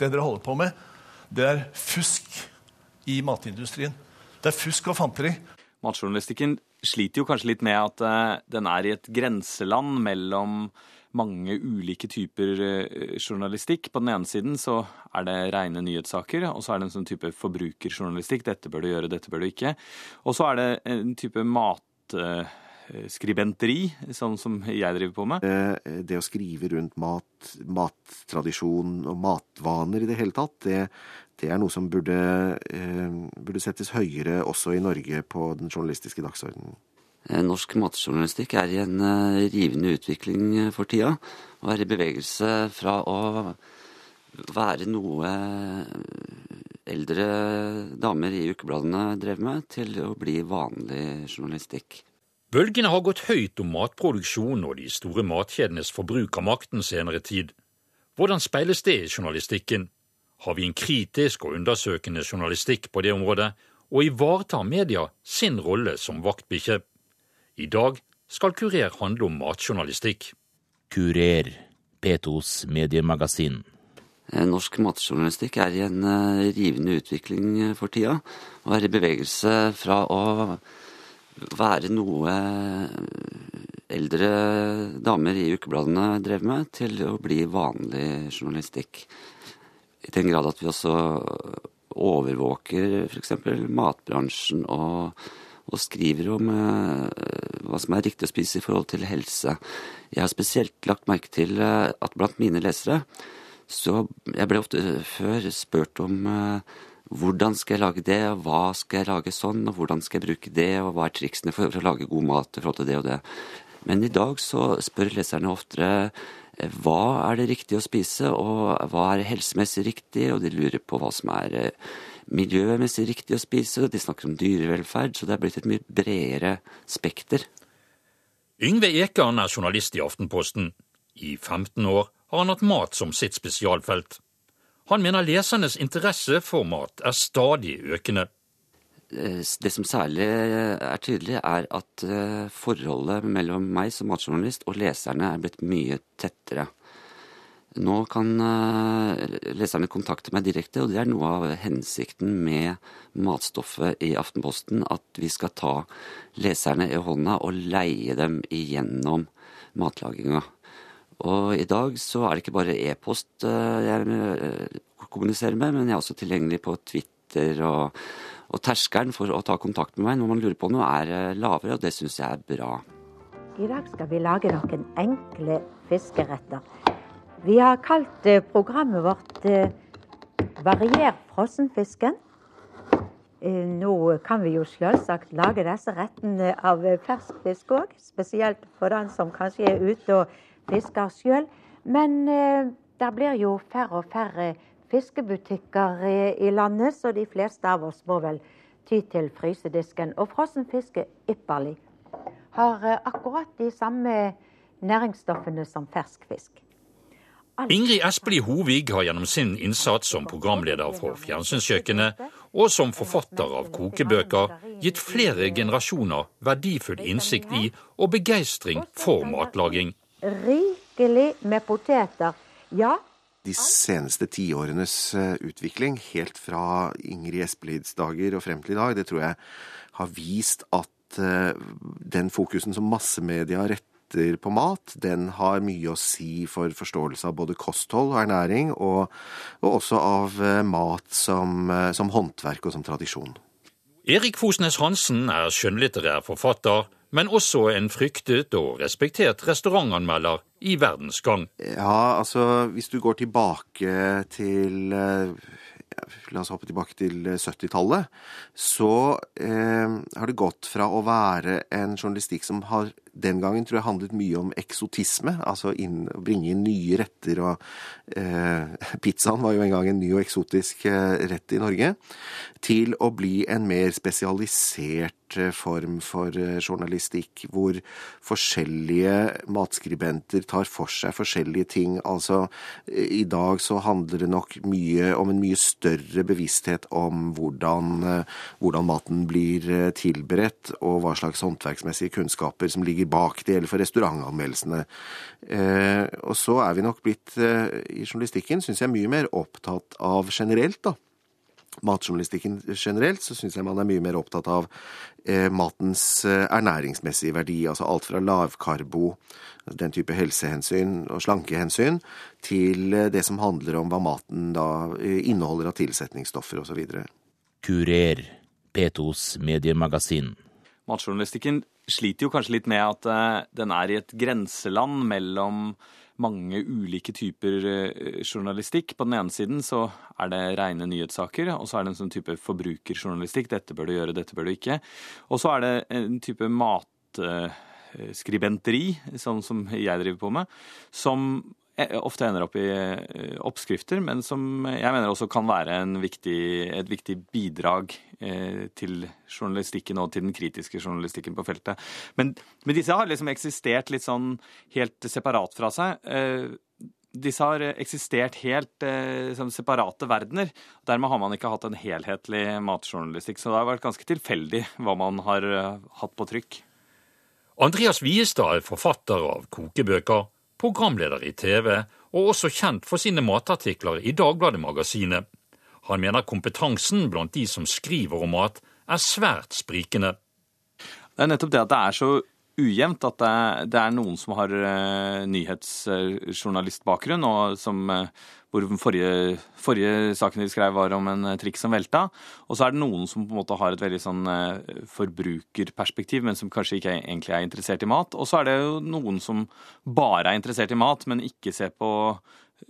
det dere holder på med, det er fusk i matindustrien. Det er fusk og fanteri. Matjournalistikken sliter jo kanskje litt med at uh, den er i et grenseland mellom mange ulike typer uh, journalistikk. På den ene siden så er det rene nyhetssaker, og så er det en sånn type forbrukerjournalistikk. Dette bør du gjøre, dette bør du ikke. Og så er det en type mat... Uh, skribenteri, sånn som jeg driver på med? Det å skrive rundt mat, mattradisjon og matvaner i det hele tatt, det, det er noe som burde, burde, settes høyere også i Norge på den journalistiske dagsordenen. Norsk matjournalistikk er i en rivende utvikling for tida, og er i bevegelse fra å være noe eldre damer i ukebladene drev med, til å bli vanlig journalistikk. Bølgene har gått høyt om matproduksjon og de store matkjedenes forbruk av makten senere tid. Hvordan speiles det i journalistikken? Har vi en kritisk og undersøkende journalistikk på det området, og ivaretar media sin rolle som vaktbikkje? I dag skal Kurer handle om matjournalistikk. Kurer, P2s mediemagasin. Norsk matjournalistikk er i en rivende utvikling for tida, og er i bevegelse fra å være noe eldre damer i ukebladene drev med, til å bli vanlig journalistikk. I den grad at vi også overvåker f.eks. matbransjen og, og, skriver om eh, hva som er riktig å spise i forhold til helse. Jeg har spesielt lagt merke til eh, at blant mine lesere så Jeg ble ofte før spurt om eh, hvordan skal jeg lage det, hva skal jeg lage sånn, og hvordan skal jeg bruke det, og hva er triksene for, for å lage god mat i forhold til det og det. Men i dag så spør leserne oftere eh, hva er det riktig å spise, og hva er helsemessig riktig, og de lurer på hva som er eh, miljømessig riktig å spise, og de snakker om dyrevelferd, så det er blitt et mye bredere spekter. Yngve Ekan er journalist i Aftenposten. I 15 år har han hatt mat som sitt spesialfelt. Han mener lesernes interesse for mat er stadig økende. Eh, det som særlig er tydelig, er at eh, forholdet mellom meg som matjournalist og leserne er blitt mye tettere. Nå kan eh, leserne kontakte meg direkte, og det er noe av hensikten med matstoffet i Aftenposten. At vi skal ta leserne i hånda og leie dem igjennom matlaginga. Og i dag så er det ikke bare e-post eh, jeg eh, kommuniserer med, men jeg er også tilgjengelig på Twitter, og, og terskelen for å ta kontakt med meg når man lurer på noe, er eh, lavere, og det syns jeg er bra. I dag skal vi lage noen enkle fiskeretter. Vi har kalt programmet vårt 'Varier frossenfisken'. Nå kan vi jo selvsagt lage disse rettene av fersk fisk òg, spesielt for den som kanskje er ute og fisker sjøl. Men eh, det blir jo færre og færre fiskebutikker eh, i landet, så de fleste av oss må vel ty til frysedisken. Og frossen fisk er ypperlig. Har eh, akkurat de samme næringsstoffene som fersk fisk. Ingrid Espelid Hovig har gjennom sin innsats som programleder for Fjernsynskjøkkenet og som forfatter av kokebøker gitt flere generasjoner verdifull innsikt i og begeistring for matlaging rikelig med poteter. Ja. De seneste tiårenes eh, utvikling, helt fra Ingrid Espelids dager og frem til i dag, det tror jeg har vist at eh, den fokusen som massemedia retter på mat, den har mye å si for forståelse av både kosthold og ernæring, og, og også av eh, mat som, som håndverk og som tradisjon. Erik Fosnes Hansen er skjønnlitterær forfatter men også en fryktet og respektert restaurantanmelder i verdensgang. Ja, altså hvis du går tilbake til ja, La oss hoppe tilbake til 70-tallet. Så eh, har det gått fra å være en journalistikk som har den gangen tror jeg handlet mye om eksotisme, altså inn, bringe inn nye retter. og eh, Pizzaen var jo en gang en ny og eksotisk eh, rett i Norge. Til å bli en mer spesialisert eh, form for eh, journalistikk, hvor forskjellige matskribenter tar for seg forskjellige ting. Altså, i dag så handler det nok mye om en mye større bevissthet om hvordan, hvordan maten blir tilberedt, og hva slags håndverksmessige kunnskaper som ligger ligger bak. Det gjelder for restaurantanmeldelsene. Eh, og så er vi nok blitt eh, i journalistikken, syns jeg, mye mer opptatt av generelt, da matjournalistikken generelt, så syns jeg man er mye mer opptatt av eh, matens eh, ernæringsmessige verdi. Altså alt fra lavkarbo, den type helsehensyn og slankehensyn, til eh, det som handler om hva maten da eh, inneholder av tilsetningsstoffer osv. Kurer, P2s mediemagasin. Matjournalistikken sliter jo kanskje litt med at eh, den er i et grenseland mellom mange ulike typer eh, journalistikk. På den ene siden så er det rene nyhetssaker, og så er det en sånn type forbrukerjournalistikk. Dette bør du gjøre, dette bør du ikke. Og så er det en type matskribenteri, sånn som jeg driver på med, som ofte ender opp i eh, oppskrifter, men som jeg mener også kan være viktig, et viktig bidrag eh, til journalistikken og til den kritiske journalistikken på feltet. Men, men disse har liksom eksistert litt sånn helt separat fra seg. Eh, disse har eksistert helt eh, som separate verdener. Dermed har man ikke hatt en helhetlig matjournalistikk. Så det har vært ganske tilfeldig hva man har uh, hatt på trykk. Andreas Wiestad er forfatter av kokebøker, programleder i TV og også kjent for sine matartikler i Dagbladet-magasinet. Han mener kompetansen blant de som skriver om mat, er svært sprikende. Det er nettopp det at det er så ujevnt at det er, det er noen som har uh, nyhetsjournalistbakgrunn, og som, uh, hvor den forrige, forrige saken de skrev var om en uh, trikk som velta. Og så er det noen som på en måte har et veldig sånn forbrukerperspektiv, men som kanskje ikke egentlig er interessert i mat. Og så er det jo noen som bare er interessert i mat, men ikke ser på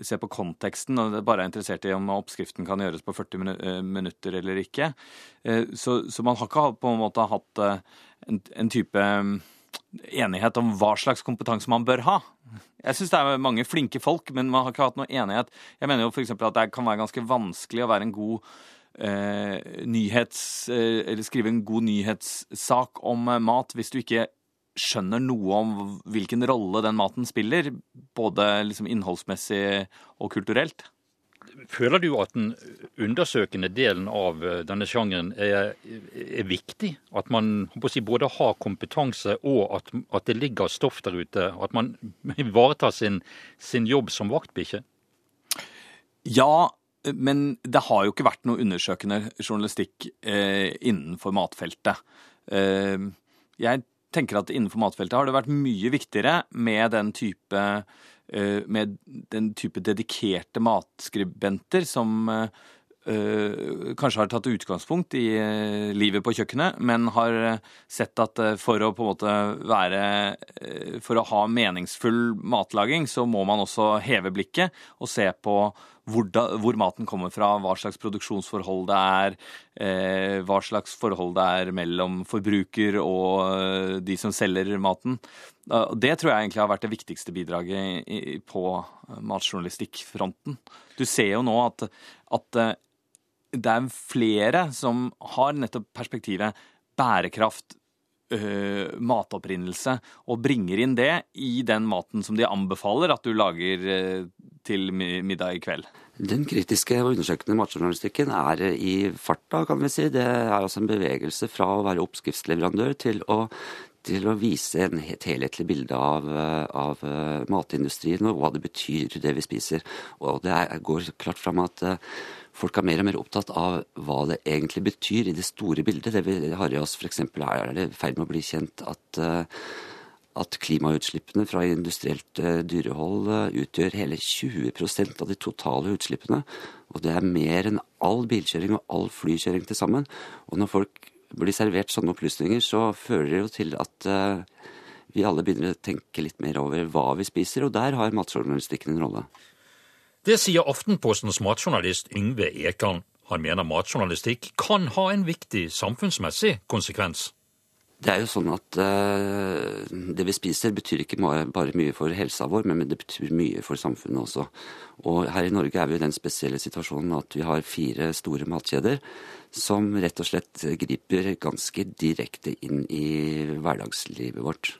ser på konteksten og bare er interessert i om oppskriften kan gjøres på 40 minutter eller ikke. Så, så man har ikke på en måte hatt en, en type enighet om hva slags kompetanse man bør ha. Jeg syns det er mange flinke folk, men man har ikke hatt noe enighet. Jeg mener jo f.eks. at det kan være ganske vanskelig å være en god eh, nyhets... Eh, eller skrive en god nyhetssak om eh, mat hvis du ikke skjønner noe om hvilken rolle den maten spiller, både liksom innholdsmessig og kulturelt. Føler du at den undersøkende delen av eh, denne sjangeren er, er viktig? At man si, både har kompetanse og at, at, det ligger stoff der ute? At man ivaretar sin, sin jobb som vaktbikkje? Ja, men det har jo ikke vært noe undersøkende journalistikk eh, innenfor matfeltet. Eh, jeg tenker at innenfor matfeltet har det vært mye viktigere med den type med den type dedikerte matskribenter som Uh, kanskje har tatt utgangspunkt i uh, livet på kjøkkenet, men har sett at for å på en måte være For å ha meningsfull matlaging, så må man også heve blikket og se på hvor, da, hvor maten kommer fra, hva slags produksjonsforhold det er, hva slags forhold det er mellom forbruker og de som selger maten. Det tror jeg egentlig har vært det viktigste bidraget på matjournalistikkfronten. Du ser jo nå at, at det er flere som har nettopp perspektivet bærekraft, øh, matopprinnelse, og bringer inn det i den maten som de anbefaler at du lager øh, til middag i kveld. Den kritiske og undersøkende matjournalistikken er i farta, kan vi si. Det er altså en bevegelse fra å være oppskriftsleverandør til å til å vise en, helt helhetlig bilde av, av, matindustrien og hva det betyr, det vi spiser. Og det er, går klart fram at folk er mer og mer opptatt av hva det egentlig betyr i det store bildet. Det vi har i oss f.eks. er det i ferd med å bli kjent at, eh, at klimautslippene fra industrielt eh, dyrehold eh, utgjør hele 20% av de totale utslippene. Og det er mer enn all bilkjøring og all flykjøring til sammen. Og når folk blir servert sånne opplysninger, så fører det jo til at vi alle begynner å tenke litt mer over hva vi spiser, og der har matjournalistikken en rolle. Det sier Aftenpostens matjournalist Yngve Ekan. Han mener matjournalistikk kan ha en viktig samfunnsmessig konsekvens. Det er jo sånn at uh, det vi spiser betyr ikke bare mye for helsa vår, men det betyr mye for samfunnet også. Og her i Norge er vi i den spesielle situasjonen at vi har fire store matkjeder som rett og slett griper ganske direkte inn i hverdagslivet vårt.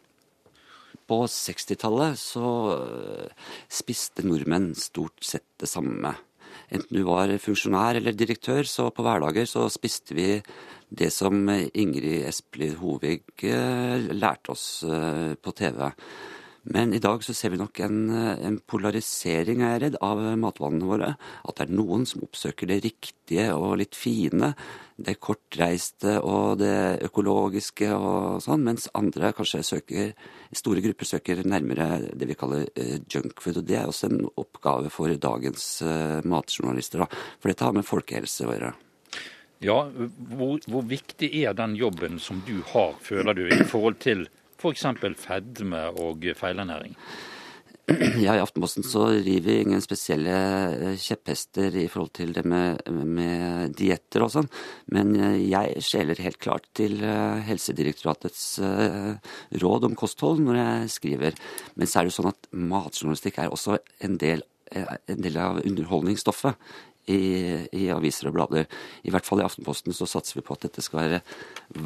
På 60-tallet så eh, spiste nordmenn stort sett det samme. enten du var funksjonær eller direktør, så på hverdager så spiste vi det som Ingrid Espelid Hovig eh, lærte oss eh, på TV. Men i dag så ser vi nok en, en polarisering, er jeg redd, av matvanene våre. At det er noen som oppsøker det riktige og litt fine. Det kortreiste og det økologiske og sånn. Mens andre kanskje søker, store grupper søker nærmere det vi kaller uh, junkfood. Og det er også en oppgave for dagens matjournalister. Da. For dette har med folkehelse å gjøre. Ja, hvor, hvor viktig er den jobben som du har, føler du, i forhold til f.eks. fedme og feilernæring? Ja, I Aftenposten så river vi ingen spesielle eh, kjepphester i forhold til det med, med dietter og sånn, men eh, jeg skjeler helt klart til eh, Helsedirektoratets råd om kosthold når jeg skriver. Men så er det jo sånn at matjournalistikk er også en del, en del av underholdningsstoffet i, i, aviser og blader. I hvert fall i Aftenposten så satser vi på at dette skal være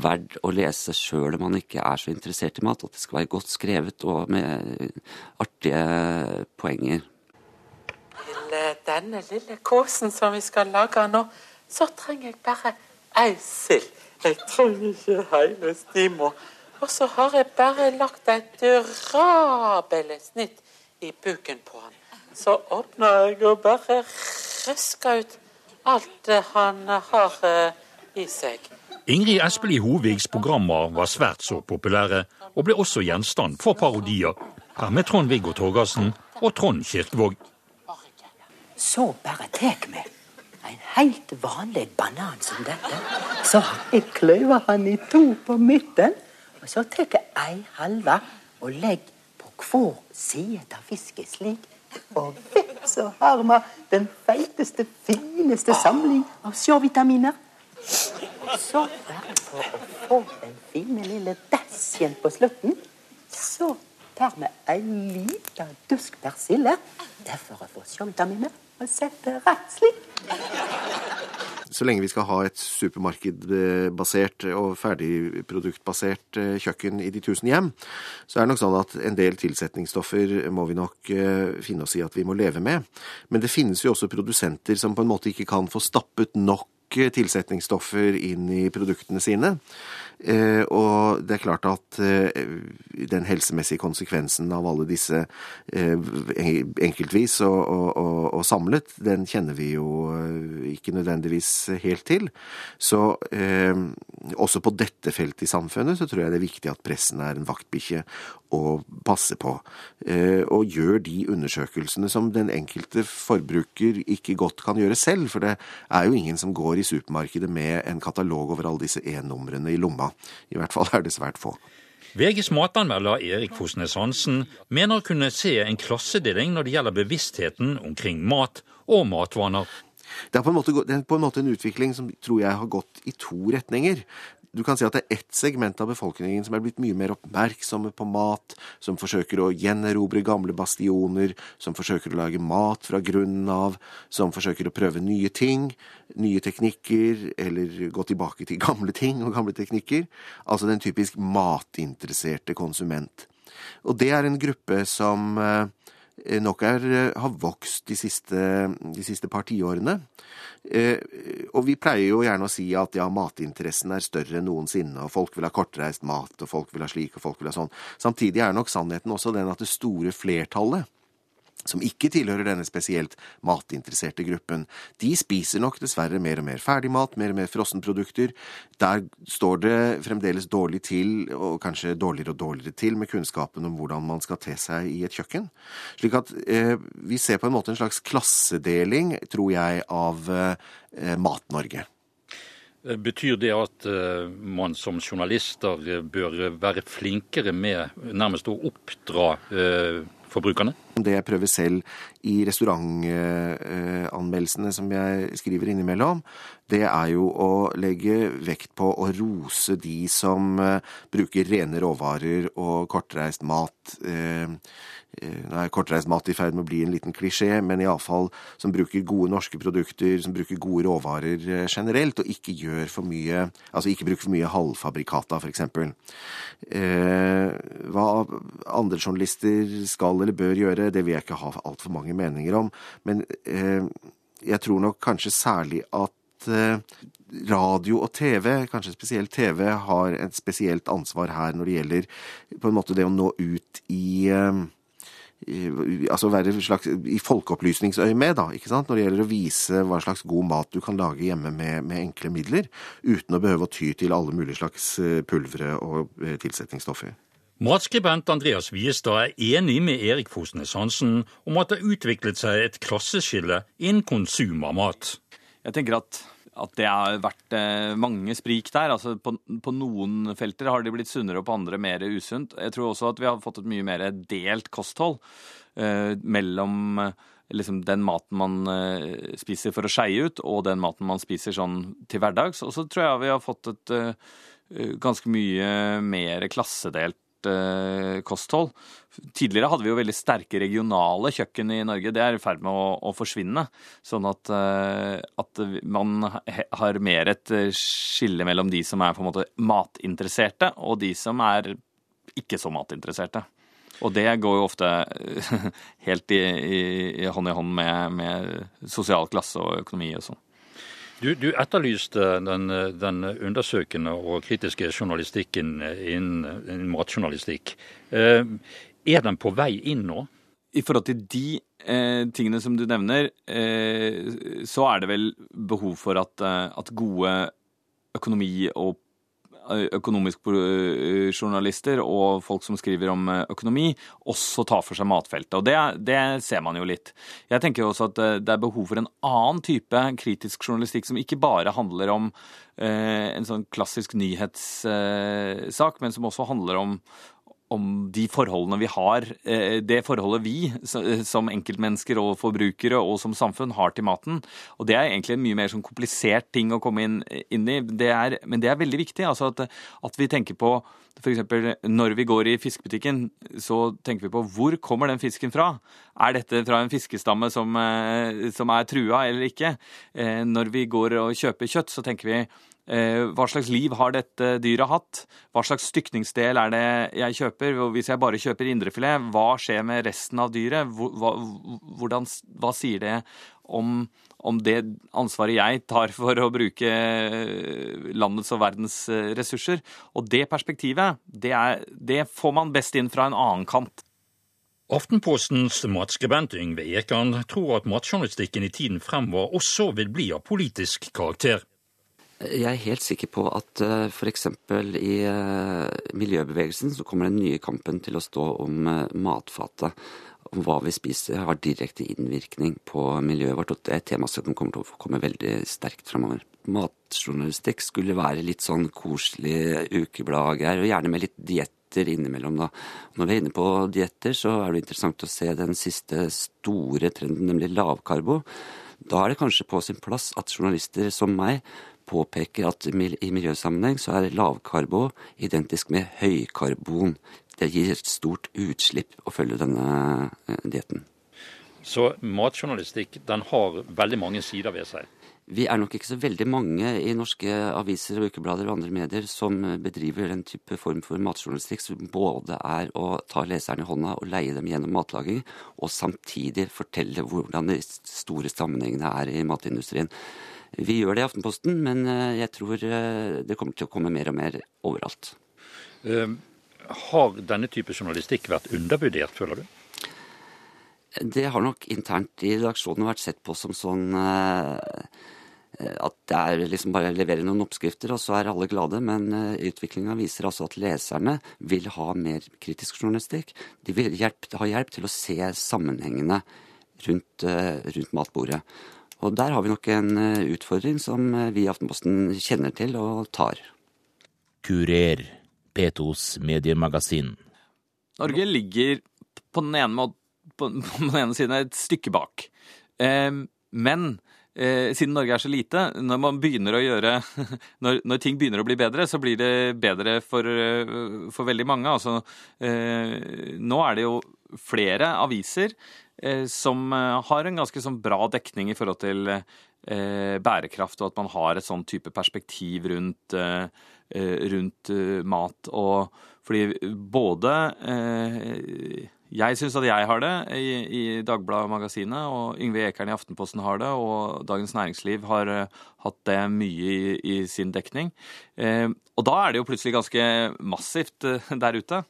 verdt å lese sjøl om man ikke er så interessert i mat. At det skal være godt skrevet og med artige poenger. Til denne lille kåsen som vi skal lage nå, så trenger jeg bare ei sild. Jeg trenger ikke hele stima. Og så har jeg bare lagt et durabelig snitt i buken på han. Så åpner jeg og bare røsker ut alt han har eh, i seg. Ingrid Espelid Hovigs programmer var svært så populære, og ble også gjenstand for parodier. Her med Trond-Viggo Torgersen og Trond Kirkevåg. Så bare tek vi en helt vanlig banan som dette. Så jeg kløyver han i to på midten. Og så tar jeg ei halve og legger på hver side av fisken slik. Og så har vi den feiteste, fineste samling av sjøvitaminer. Så bare for å få den fine lille dassjen på slutten, så tar vi en liten dusk persille. Det er for å få sjøvitaminer og sette rett slik så lenge vi skal ha et supermarkedbasert og ferdigproduktbasert eh, kjøkken i de tusen hjem, så er det nok sånn at en del tilsetningsstoffer må vi nok eh, finne oss i at vi må leve med. Men det finnes jo også produsenter som på en måte ikke kan få stappet nok tilsetningsstoffer inn i produktene sine. Eh, og det er klart at eh, den helsemessige konsekvensen av alle disse eh, enkeltvis og, og, og, samlet, den kjenner vi jo ikke nødvendigvis helt til. Så også på dette feltet i samfunnet så tror jeg det er viktig at pressen er en vaktbikkje og passer på. Og gjør de undersøkelsene som den enkelte forbruker ikke godt kan gjøre selv. For det er jo ingen som går i supermarkedet med en katalog over alle disse e-numrene i lomma. I hvert fall er det svært få. VGs matanmelder Erik Fosnes Hansen mener å kunne se en klassedeling når det gjelder bevisstheten omkring mat og matvaner. Det er på en måte, det er på en, måte en utvikling som tror jeg har gått i to retninger du kan si at det er ett segment av befolkningen som er blitt mye mer oppmerksomme på mat, som forsøker å gjenerobre gamle bastioner, som forsøker å lage mat fra grunnen av, som forsøker å prøve nye ting, nye teknikker, eller gå tilbake til gamle ting og gamle teknikker. Altså den typisk matinteresserte konsument. Og det er en gruppe som eh, nok er, eh, har vokst de siste, de siste par tiårene. Eh, og vi pleier jo gjerne å si at ja, matinteressen er større enn noensinne, og folk vil ha kortreist mat, og folk vil ha slik, og folk vil ha sånn. Samtidig er nok sannheten også den at det store flertallet som ikke tilhører denne spesielt matinteresserte gruppen, de spiser nok dessverre mer og mer ferdigmat, mer og mer frossenprodukter. Der står det fremdeles dårlig til, og kanskje dårligere og dårligere til, med kunnskapen om hvordan man skal te seg i et kjøkken. Slik at eh, vi ser på en måte en slags klassedeling, tror jeg, av eh, Mat-Norge. Betyr det at uh, man som journalister bør være flinkere med nærmest å oppdra uh, forbrukerne? Det jeg prøver selv i restaurantanmeldelsene som jeg skriver innimellom, det er jo å legge vekt på å rose de som eh, bruker rene råvarer og kortreist mat. Eh, eh, nå er kortreist mat i ferd med å bli en liten klisjé, men iallfall som bruker gode norske produkter, som bruker gode råvarer generelt, og ikke gjør for mye Altså ikke bruker for mye halvfabrikata, f.eks. Eh, hva andre journalister skal eller bør gjøre, det vil jeg ikke ha altfor mange meninger om. Men eh, jeg tror nok kanskje særlig at eh, radio og TV, kanskje spesielt TV, har et spesielt ansvar her når det gjelder på en måte det å nå ut i eh, altså være slags, i folkeopplysningsøyemed, da, ikke sant? når det gjelder å vise hva slags god mat du kan lage hjemme med, med enkle midler, uten å behøve å ty til alle mulige slags eh, pulvere og eh, tilsetningsstoffer. Matskribent Andreas Wiestad er enig med Erik Fosnes Hansen om at det har utviklet seg et klasseskille innen konsum av mat. Jeg tenker at, at det har vært eh, mange sprik der. Altså på, på, noen felter har de blitt sunnere, og på andre mer usunt. Jeg tror også at vi har fått et mye mer delt kosthold eh, mellom eh, liksom den maten man eh, spiser for å skeie ut, og den maten man spiser sånn til hverdags. Og så tror jeg vi har fått et eh, ganske mye mer klassedelt Eh, kosthold. Tidligere hadde vi jo veldig sterke regionale kjøkken i Norge. Det er i ferd med å, å forsvinne. Sånn at, eh, at, man har mer et eh, skille mellom de som er på en måte matinteresserte, og de som er ikke så matinteresserte. Og det går jo ofte helt i, i, i hånd i hånd med, med sosial klasse og økonomi og sånn. Du, du etterlyste den, den, undersøkende og kritiske journalistikken innen, matjournalistikk. Eh, er den på vei inn nå? I forhold til de eh, tingene som du nevner, eh, så er det vel behov for at, eh, at gode økonomi- og økonomiske eh, journalister og folk som skriver om økonomi, også tar for seg matfeltet. Og det, det, ser man jo litt. Jeg tenker også at det er behov for en annen type kritisk journalistikk som ikke bare handler om en sånn klassisk nyhetssak, men som også handler om, om de forholdene vi har, eh, det forholdet vi som enkeltmennesker og forbrukere og som samfunn har til maten. Og det er egentlig en mye mer sånn komplisert ting å komme inn, inn i, det er, men det er veldig viktig. altså at, at vi tenker på F.eks. når vi går i fiskebutikken, så tenker vi på hvor kommer den fisken fra? Er dette fra en fiskestamme som, eh, som er trua eller ikke? Eh, når vi går og kjøper kjøtt, så tenker vi Eh, hva slags liv har dette dyret hatt? Hva slags stykningsdel er det jeg kjøper? Hvis jeg bare kjøper indrefilet, hva skjer med resten av dyret? Hva, hvordan, hva sier det om, om, det ansvaret jeg tar for å bruke eh, landets og verdens eh, ressurser? Og det perspektivet, det, er, det får man best inn fra en annen kant. Aftenpostens matskribent Yngve Ekan tror at matjournalistikken i tiden fremover også vil bli av politisk karakter. Jeg er helt sikker på at uh, f.eks. i uh, miljøbevegelsen så kommer den nye kampen til å stå om uh, matfatet. Om hva vi spiser har direkte innvirkning på miljøet vårt. Og det er et tema som kommer til å komme veldig sterkt fremover. Matjournalistikk skulle være litt sånn koselig ukeblad, og gjerne med litt dietter innimellom, da. Når vi er inne på dietter, så er det interessant å se den siste store trenden, nemlig lavkarbo. Da er det kanskje på sin plass at journalister som meg påpeker at i miljøsammenheng så er lavkarbo identisk med høykarbon. Det gir et stort utslipp å følge denne eh, dietten. Så matjournalistikk den har veldig mange sider ved seg? Vi er nok ikke så veldig mange i norske aviser og ukeblader og andre medier som bedriver den type form for matjournalistikk som både er å ta leserne i hånda og leie dem gjennom matlaging, og samtidig fortelle hvordan de store sammenhengene er i matindustrien. Vi gjør det i Aftenposten, men eh, jeg tror eh, det kommer til å komme mer og mer overalt. Uh, har denne type journalistikk vært undervurdert, føler du? Det har nok internt i redaksjonen vært sett på som sånn at det er liksom bare å levere noen oppskrifter, og så er alle glade. Men utviklinga viser altså at leserne vil ha mer kritisk journalistikk. De vil hjelp, ha hjelp til å se sammenhengene rundt, rundt matbordet. Og der har vi nok en eh, utfordring som eh, vi i Aftenposten kjenner til og tar. Kurer, P2s mediemagasin. Norge ligger på den ene, måten, på den ene siden et stykke bak. Eh, men eh, siden Norge er så lite, når man begynner å gjøre når, når, ting begynner å bli bedre, så blir det bedre for, for veldig mange. Altså, eh, nå er det jo flere aviser som eh, har en ganske sånn bra dekning i forhold til eh, bærekraft, og at man har et sånn type perspektiv rundt, rundt mat. Og fordi både Jeg syns at jeg har det i, i Dagbladet Magasinet, og Yngve Ekern i Aftenposten har det, og Dagens Næringsliv har hatt det mye i, sin dekning. Og da er det jo plutselig ganske massivt der ute.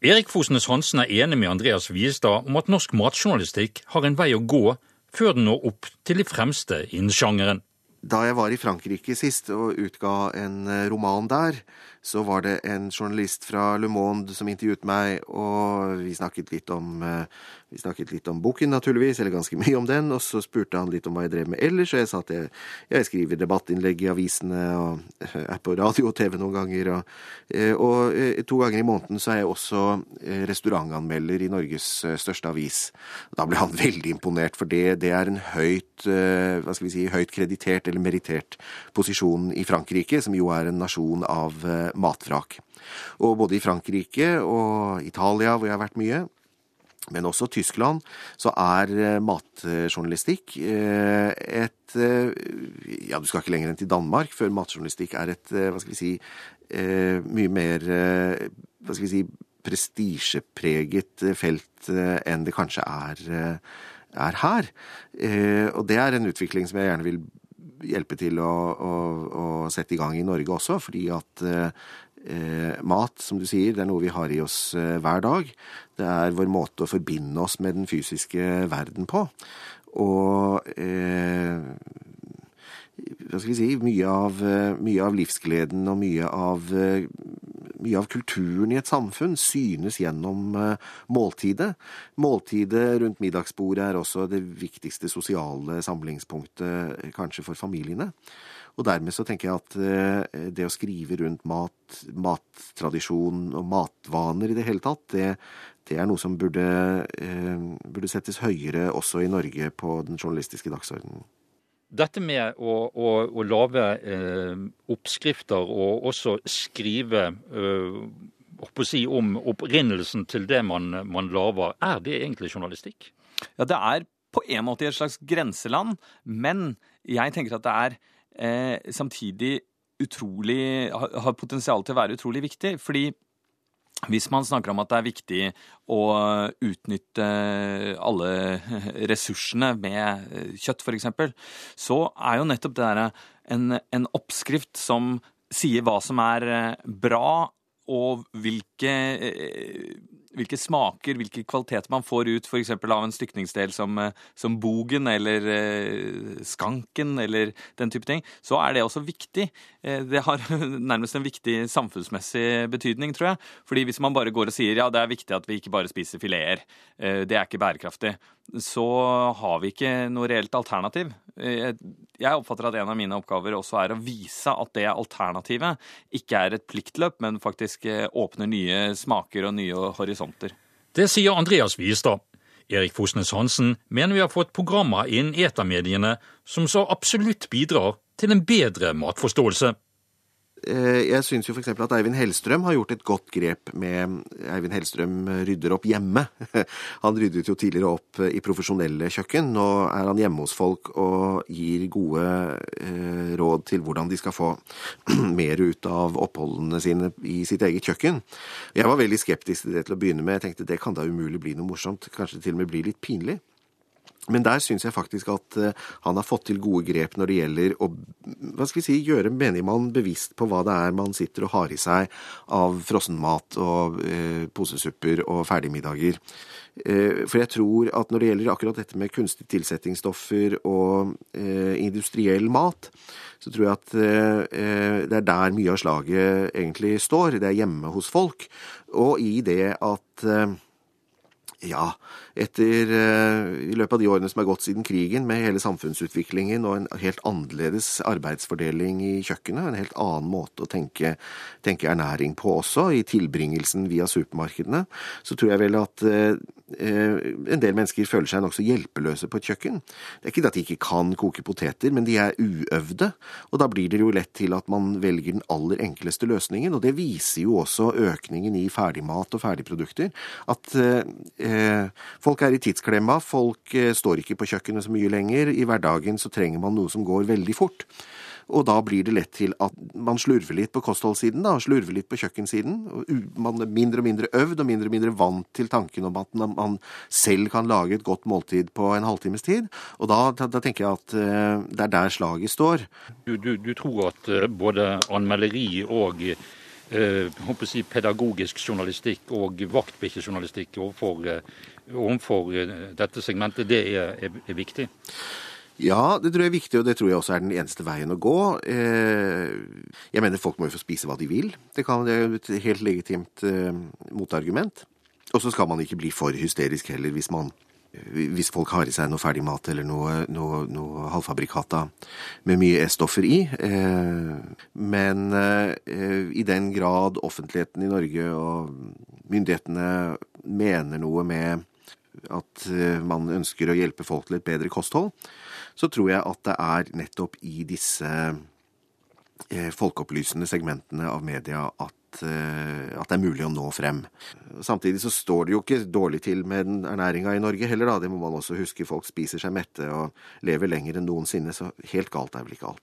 Erik Fosnes Hansen er enig med Andreas Wiestad om at norsk matjournalistikk har en vei å gå før den når opp til de fremste innen sjangeren. Da jeg var i Frankrike sist og utga en roman der, så var det en journalist fra Le Monde som intervjuet meg, og vi snakket litt om, vi snakket litt om boken, naturligvis, eller ganske mye om den, og så spurte han litt om hva jeg drev med ellers, og jeg sa at jeg, jeg skriver debattinnlegg i avisene og er på radio og TV noen ganger, og, og to ganger i måneden så er jeg også restaurantanmelder i Norges største avis. Da ble han veldig imponert, for det, det er en høyt, hva skal vi si, høyt kreditert eller merittert posisjon i Frankrike, som jo er en nasjon av matvrak. Og både i Frankrike og Italia, hvor jeg har vært mye, men også Tyskland, så er matjournalistikk et Ja, du skal ikke lenger enn til Danmark før matjournalistikk er et, hva skal vi si, mye mer Hva skal vi si prestisjepreget felt enn det kanskje er, er her. Og det er en utvikling som jeg gjerne vil hjelpe til å, å, å, sette i gang i Norge også, fordi at eh, mat, som du sier, det er noe vi har i oss eh, hver dag. Det er vår måte å forbinde oss med den fysiske verden på. Og eh, hva skal vi si, mye av, mye av livsgleden og mye av, mye av, kulturen i et samfunn synes gjennom måltidet. Måltidet rundt middagsbordet er også det viktigste sosiale samlingspunktet kanskje for familiene. Og dermed så tenker jeg at det å skrive rundt mat, mattradisjon og matvaner i det hele tatt, det, det er noe som burde, burde settes høyere også i Norge på den journalistiske dagsordenen. Dette med å, å, å lage eh, oppskrifter og også skrive eh, si, om opprinnelsen til det man, man lager, er det egentlig journalistikk? Ja, det er på en måte i et slags grenseland, men jeg tenker at det er eh, samtidig utrolig Har potensial til å være utrolig viktig. fordi hvis man snakker om at det er viktig å utnytte alle ressursene med kjøtt, f.eks., så er jo nettopp det derre en, en, oppskrift som sier hva som er bra, og hvilke, hvilke smaker, hvilke kvaliteter man får ut f.eks. av en stykningsdel som, som bogen eller skanken eller den type ting, så er det også viktig. Det har nærmest en viktig samfunnsmessig betydning, tror jeg. Fordi hvis man bare går og sier ja, det er viktig at vi ikke bare spiser fileter, det er ikke bærekraftig, så har vi ikke noe reelt alternativ. Jeg oppfatter at en av mine oppgaver også er å vise at det alternativet ikke er et pliktløp, men faktisk åpner nye smaker og nye horisonter. Det sier Andreas Wiestad. Erik Fosnes Hansen mener vi har fått programmer innen etermediene som så absolutt bidrar til en bedre matforståelse. Eh, jeg syns jo f.eks. at Eivind Hellstrøm har gjort et godt grep med Eivind Hellstrøm rydder opp hjemme. Han ryddet jo tidligere opp i profesjonelle kjøkken. Nå er han hjemme hos folk og gir gode eh, råd til hvordan de skal få mer ut av oppholdene sine i sitt eget kjøkken. Jeg var veldig skeptisk til det til å begynne med. Jeg tenkte det kan da umulig bli noe morsomt. Kanskje til og med bli litt pinlig. Men der syns jeg faktisk at uh, han har fått til gode grep når det gjelder å hva skal vi si, gjøre menigmann bevisst på hva det er man sitter og har i seg av frossenmat og eh, posesupper og ferdigmiddager. Eh, for jeg tror at når det gjelder akkurat dette med kunstige tilsettingsstoffer og industriell mat, så tror jeg at det er der mye av slaget egentlig står. Det er hjemme hos folk. Og i det at ja, etter I løpet av de årene som er gått siden krigen, med hele samfunnsutviklingen og en helt annerledes arbeidsfordeling i kjøkkenet, en helt annen måte å tenke, tenke ernæring på også, i tilbringelsen via supermarkedene, så tror jeg vel at eh, en del mennesker føler seg nokså hjelpeløse på et kjøkken. Det er ikke at de ikke kan koke poteter, men de er uøvde, og da blir det jo lett til at man velger den aller enkleste løsningen, og det viser jo også økningen i ferdigmat og ferdigprodukter, at Eh, folk er i tidsklemma, folk eh, står ikke på kjøkkenet så mye lenger. I hverdagen så trenger man noe som går veldig fort. Og da blir det lett til at man slurver litt på kostholdssiden, da, slurver litt på kjøkkensiden. Man er mindre og mindre øvd og mindre og mindre vant til tanken om at man selv kan lage et godt måltid på en halvtimes tid. Og da, da, tenker jeg at uh, det er der slaget står. Du, du, du tror at uh, både anmelderi og uh, si, pedagogisk journalistikk og vaktbikkjejournalistikk overfor, overfor dette segmentet, det er, er, er viktig? Ja, det tror jeg er viktig, og det tror jeg også er den eneste veien å gå. Eh, jeg mener folk må jo få spise hva de vil. Det, kan, det er et helt legitimt eh, motargument. Og så skal man ikke bli for hysterisk heller hvis man hvis folk har i seg noe ferdig mat eller noe, noe, noe halvfabrikata med mye E-stoffer i. Eh, men i den grad offentligheten i Norge og myndighetene mener noe med at man ønsker å hjelpe folk til et bedre kosthold, så tror jeg at det er nettopp i disse eh, folkeopplysende segmentene av media at, eh, at, det er mulig å nå frem. Samtidig så står det jo ikke dårlig til med ernæringa i Norge heller, da. Det må man også huske. Folk spiser seg mette og lever lenger enn noensinne, så helt galt er vel ikke alt.